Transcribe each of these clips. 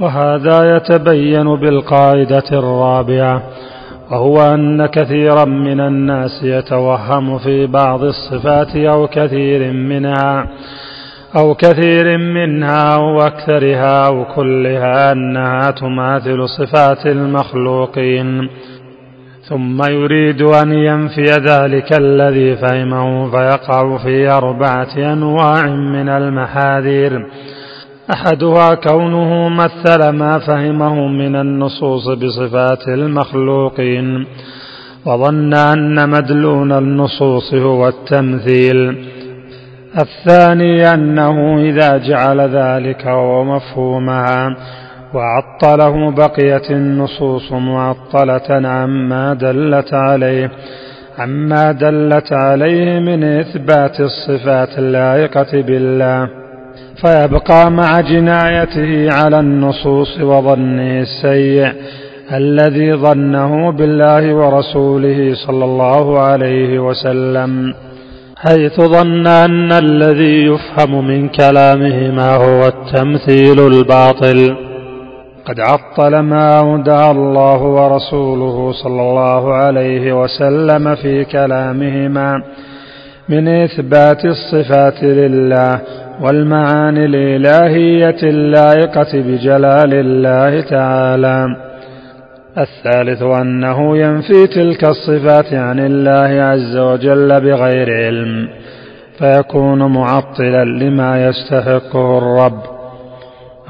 وهذا يتبين بالقاعدة الرابعة وهو أن كثيرا من الناس يتوهم في بعض الصفات أو كثير منها أو كثير منها أو أكثرها أو كلها أنها تماثل صفات المخلوقين. ثم يريد أن ينفي ذلك الذي فهمه فيقع في أربعة أنواع من المحاذير. أحدها كونه مثل ما فهمه من النصوص بصفات المخلوقين وظن أن مدلول النصوص هو التمثيل. الثاني أنه إذا جعل ذلك هو مفهومها وعطله بقيت النصوص معطلة عما دلت عليه. عما دلت عليه من إثبات الصفات اللائقة بالله. فيبقى مع جنايته على النصوص وظنه السيء الذي ظنه بالله ورسوله صلى الله عليه وسلم حيث ظن أن الذي يفهم من كلامهما هو التمثيل الباطل. قد عطل ما أودع الله ورسوله صلى الله عليه وسلم في كلامهما من إثبات الصفات لله والمعاني الإلهية اللائقة بجلال الله تعالى. الثالث أنه ينفي تلك الصفات عن الله عز وجل بغير علم فيكون معطلا لما يستحقه الرب.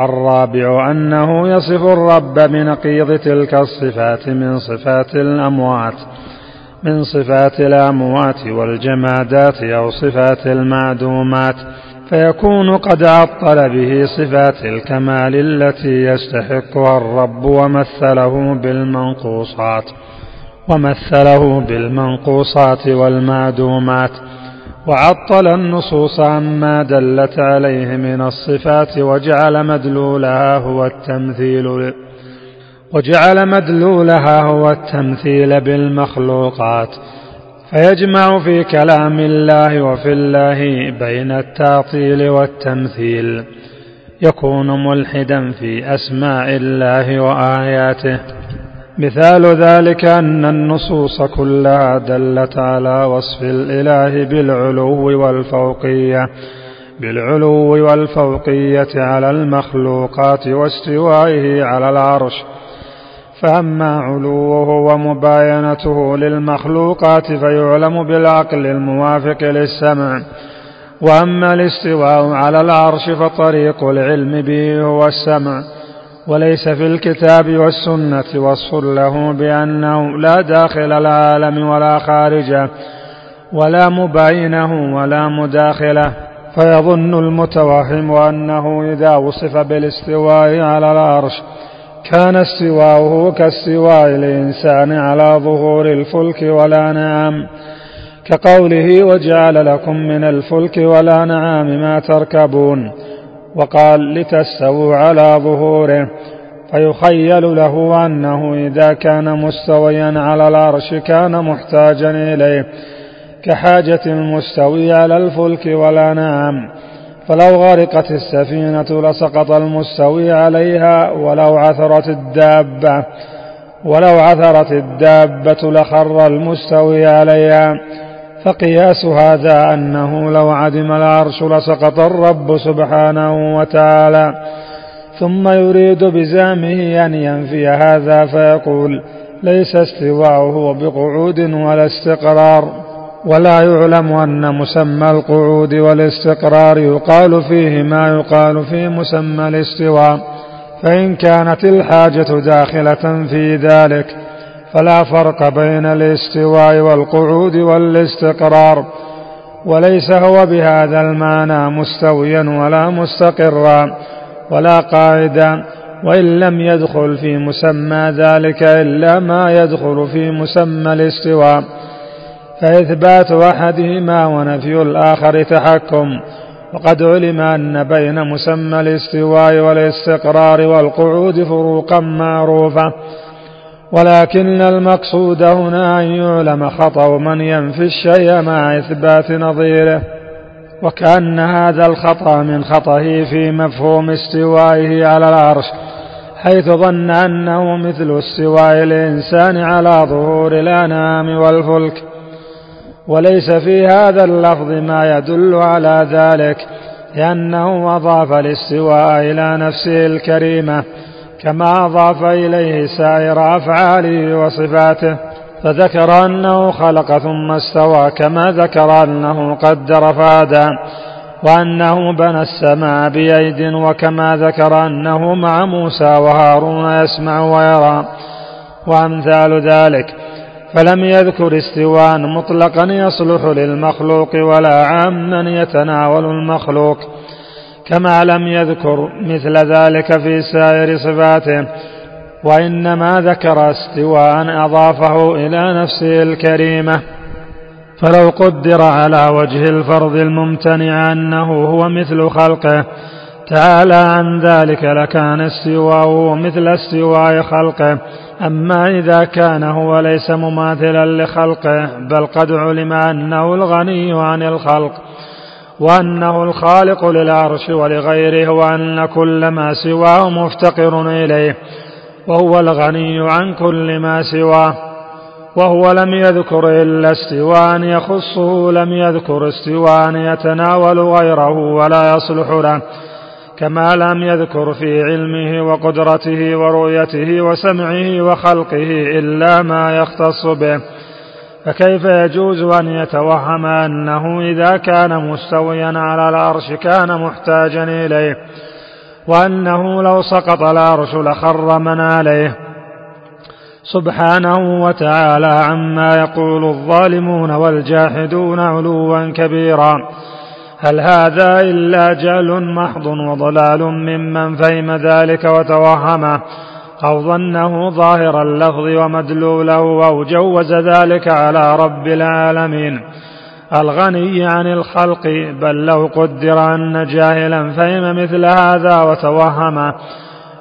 الرابع أنه يصف الرب بنقيض تلك الصفات من صفات الأموات من صفات الأموات والجمادات أو صفات المعدومات. فيكون قد عطل به صفات الكمال التي يستحقها الرب ومثله بالمنقوصات ومثله بالمنقوصات والمعدومات وعطل النصوص عما دلت عليه من الصفات وجعل مدلولها هو التمثيل وجعل مدلولها هو التمثيل بالمخلوقات. فيجمع في كلام الله وفي الله بين التعطيل والتمثيل. يكون ملحدا في أسماء الله وآياته. مثال ذلك أن النصوص كلها دلت على وصف الإله بالعلو والفوقية. بالعلو والفوقية على المخلوقات واستوائه على العرش. فأما علوه ومباينته للمخلوقات فيعلم بالعقل الموافق للسمع. وأما الاستواء على العرش فطريق العلم به هو السمع. وليس في الكتاب والسنة وصف له بأنه لا داخل العالم ولا خارجه ولا مباينه ولا مداخلة. فيظن المتوهم أنه إذا وصف بالاستواء على العرش كان استواؤه كاستواء الإنسان على ظهور الفلك والأنعام كقوله وجعل لكم من الفلك والأنعام ما تركبون. وقال لتستووا على ظهوره. فيخيل له أنه إذا كان مستويا على العرش كان محتاجا إليه. كحاجة المستوي على الفلك والأنعام فلو غرقت السفينة لسقط المستوي عليها ولو عثرت الدابة ولو عثرت الدابة لخر المستوي عليها فقياس هذا أنه لو عدم العرش لسقط الرب سبحانه وتعالى. ثم يريد بزامه أن ينفي هذا فيقول ليس استواؤه بقعود ولا استقرار. ولا يعلم أن مسمى القعود والاستقرار يقال فيه ما يقال في مسمى الاستواء فإن كانت الحاجة داخلة في ذلك فلا فرق بين الاستواء والقعود والاستقرار وليس هو بهذا المعنى مستويا ولا مستقرا ولا قاعدا وإن لم يدخل في مسمى ذلك إلا ما يدخل في مسمى الاستواء. فإثبات أحدهما ونفي الآخر تحكم. وقد علم أن بين مسمى الاستواء والاستقرار والقعود فروقا معروفة. ولكن المقصود هنا أن يعلم خطأ من ينفي الشيء مع إثبات نظيره. وكأن هذا الخطأ من خطئه في مفهوم استوائه على العرش حيث ظن أنه مثل استواء الإنسان على ظهور الأنام والفلك. وليس في هذا اللفظ ما يدل على ذلك لأنه أضاف الاستواء إلى نفسه الكريمة كما أضاف إليه سائر أفعاله وصفاته فذكر أنه خلق ثم استوى كما ذكر أنه قدر فهدى وأنه بنى السماء بأيد وكما ذكر أنه مع موسى وهارون يسمع ويرى وأمثال ذلك. فلم يذكر استواء مطلقا يصلح للمخلوق ولا عاما يتناول المخلوق كما لم يذكر مثل ذلك في سائر صفاته وإنما ذكر استواء أضافه إلى نفسه الكريمة. فلو قدر على وجه الفرض الممتنع أنه هو مثل خلقه تعالى عن ذلك لكان استواءه مثل استواء خلقه. أما إذا كان هو ليس مماثلا لخلقه بل قد علم أنه الغني عن الخلق وأنه الخالق للعرش ولغيره وأن كل ما سواه مفتقر إليه وهو الغني عن كل ما سواه وهو لم يذكر إلا استواء يخصه لم يذكر استواء يتناول غيره ولا يصلح له. كما لم يذكر في علمه وقدرته ورؤيته وسمعه وخلقه إلا ما يختص به. فكيف يجوز أن يتوهم أنه إذا كان مستويا على العرش كان محتاجا إليه؟ وأنه لو سقط العرش لخر من عليه. سبحانه وتعالى عما يقول الظالمون والجاحدون علوا كبيرا. هل هذا إلا جهل محض وضلال ممن فهم ذلك وتوهمه أو ظنه ظاهر اللفظ ومدلوله أو جوز ذلك على رب العالمين. الغني عن الخلق بل لو قدر أن جاهلا فهم مثل هذا وتوهمه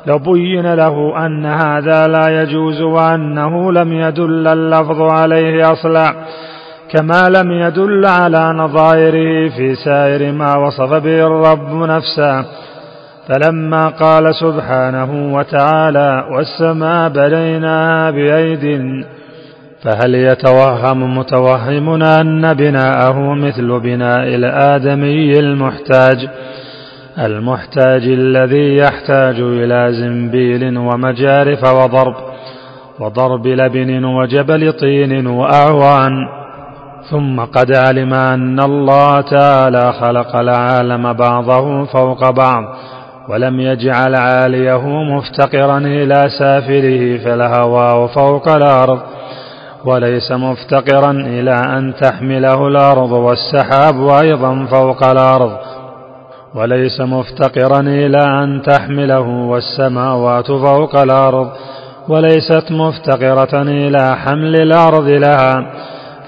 لو بين له أن هذا لا يجوز وأنه لم يدل اللفظ عليه أصلا. كما لم يدل على نظائره في سائر ما وصف به الرب نفسه. فلما قال سبحانه وتعالى والسماء بنيناها بأيد فهل يتوهم متوهمنا أن بناءه مثل بناء الآدمي المحتاج؟ المحتاج الذي يحتاج إلى زنبيل ومجارف وضرب وضرب لبن وجبل طين وأعوان. ثم قد علم أن الله تعالى خلق العالم بعضه فوق بعض ولم يجعل عاليه مفتقرا إلى سافله فالهواء فوق الأرض وليس مفتقرا إلى أن تحمله الأرض والسحاب أيضا فوق الأرض وليس مفتقرا إلى أن تحمله والسماوات فوق الأرض وليست مفتقرة إلى حمل الأرض لها.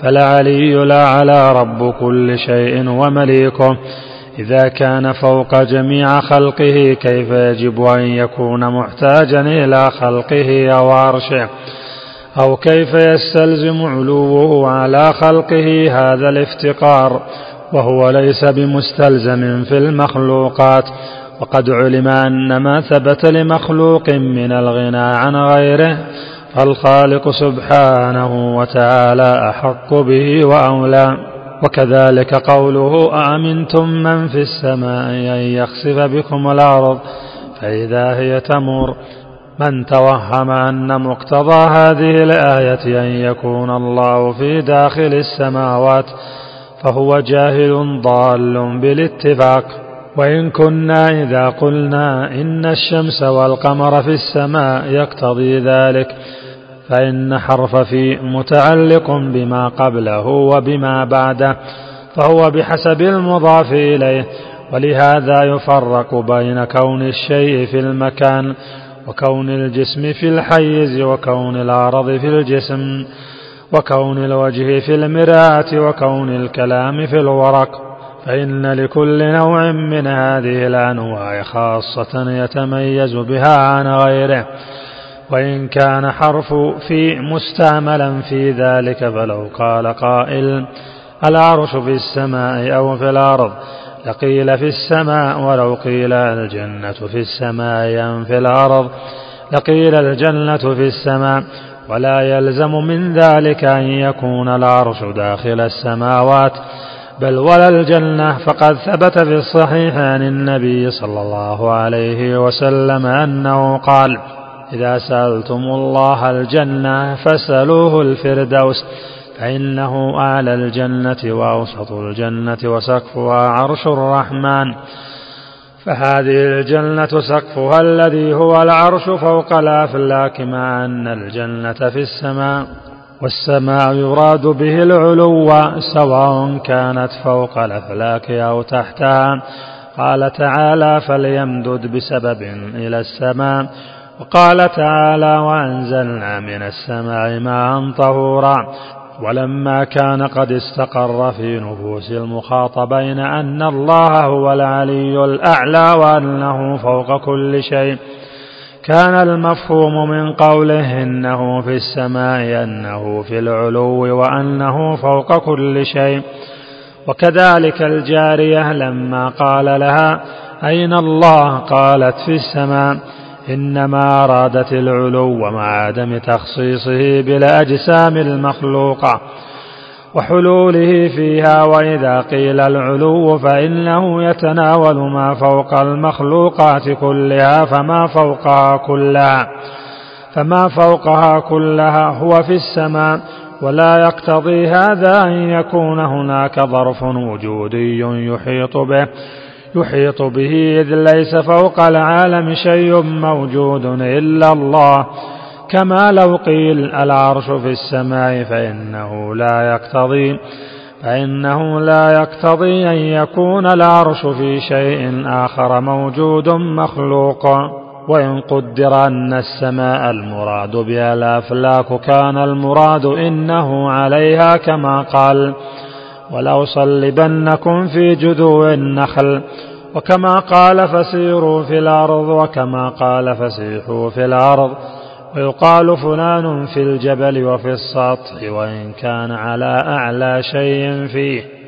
فالعلي لا على رب كل شيء ومليكه. إذا كان فوق جميع خلقه كيف يجب أن يكون محتاجا إلى خلقه أو عرشه؟ أو كيف يستلزم علوه على خلقه هذا الافتقار؟ وهو ليس بمستلزم في المخلوقات. وقد علم أن ما ثبت لمخلوق من الغنى عن غيره فالخالق سبحانه وتعالى أحق به وأولى وكذلك قوله أأمنتم من في السماء أن يخسف بكم الأرض؟ فإذا هي تمر من توهم أن مقتضى هذه الآية أن يكون الله في داخل السماوات فهو جاهل ضال بالاتفاق. وإن كنا إذا قلنا إن الشمس والقمر في السماء يقتضي ذلك فإن حرف في متعلق بما قبله وبما بعده فهو بحسب المضاف إليه ولهذا يفرق بين كون الشيء في المكان وكون الجسم في الحيز وكون العرض في الجسم وكون الوجه في المراة وكون الكلام في الورق. فإن لكل نوع من هذه الأنواع خاصة يتميز بها عن غيره وإن كان حرف في مستعملا في ذلك فلو قال قائل العرش في السماء أو في الأرض لقيل في السماء ولو قيل الجنة في السماء أم في الأرض لقيل الجنة في السماء ولا يلزم من ذلك أن يكون العرش داخل السماوات بل ولا الجنة فقد ثبت في الصحيح عن النبي صلى الله عليه وسلم أنه قال إذا سألتم الله الجنة فاسألوه الفردوس فإنه أعلى الجنة وأوسط الجنة وسقفها عرش الرحمن. فهذه الجنة سقفها الذي هو العرش فوق الأفلاك مع أن الجنة في السماء. والسماء يراد به العلو سواء كانت فوق الأفلاك أو تحتها. قال تعالى فليمدد بسبب إلى السماء وقال تعالى وأنزلنا من السماء ماء طهورا ولما كان قد استقر في نفوس المخاطبين أن الله هو العلي الأعلى وأنه فوق كل شيء. كان المفهوم من قوله إنه في السماء أنه في العلو وأنه فوق كل شيء. وكذلك الجارية لما قال لها أين الله؟ قالت في السماء. إنما أرادت العلو مع عدم تخصيصه بالأجسام المخلوقة. وحلوله فيها وإذا قيل العلو فإنه يتناول ما فوق المخلوقات كلها فما فوقها كلها فما فوقها كلها هو في السماء ولا يقتضي هذا أن يكون هناك ظرف وجودي يحيط به يحيط به إذ ليس فوق العالم شيء موجود إلا الله كما لو قيل العرش في السماء فإنه لا يقتضي فإنه لا يقتضي أن يكون العرش في شيء آخر موجود مخلوق. وإن قدر أن السماء المراد بها الأفلاك كان المراد إنه عليها كما قال ولأصلبنكم في جذوع النخل. وكما قال فسيروا في الأرض وكما قال فسيحوا في الأرض. ويقال فلان في الجبل وفي السطح وإن كان على أعلى شيء فيه.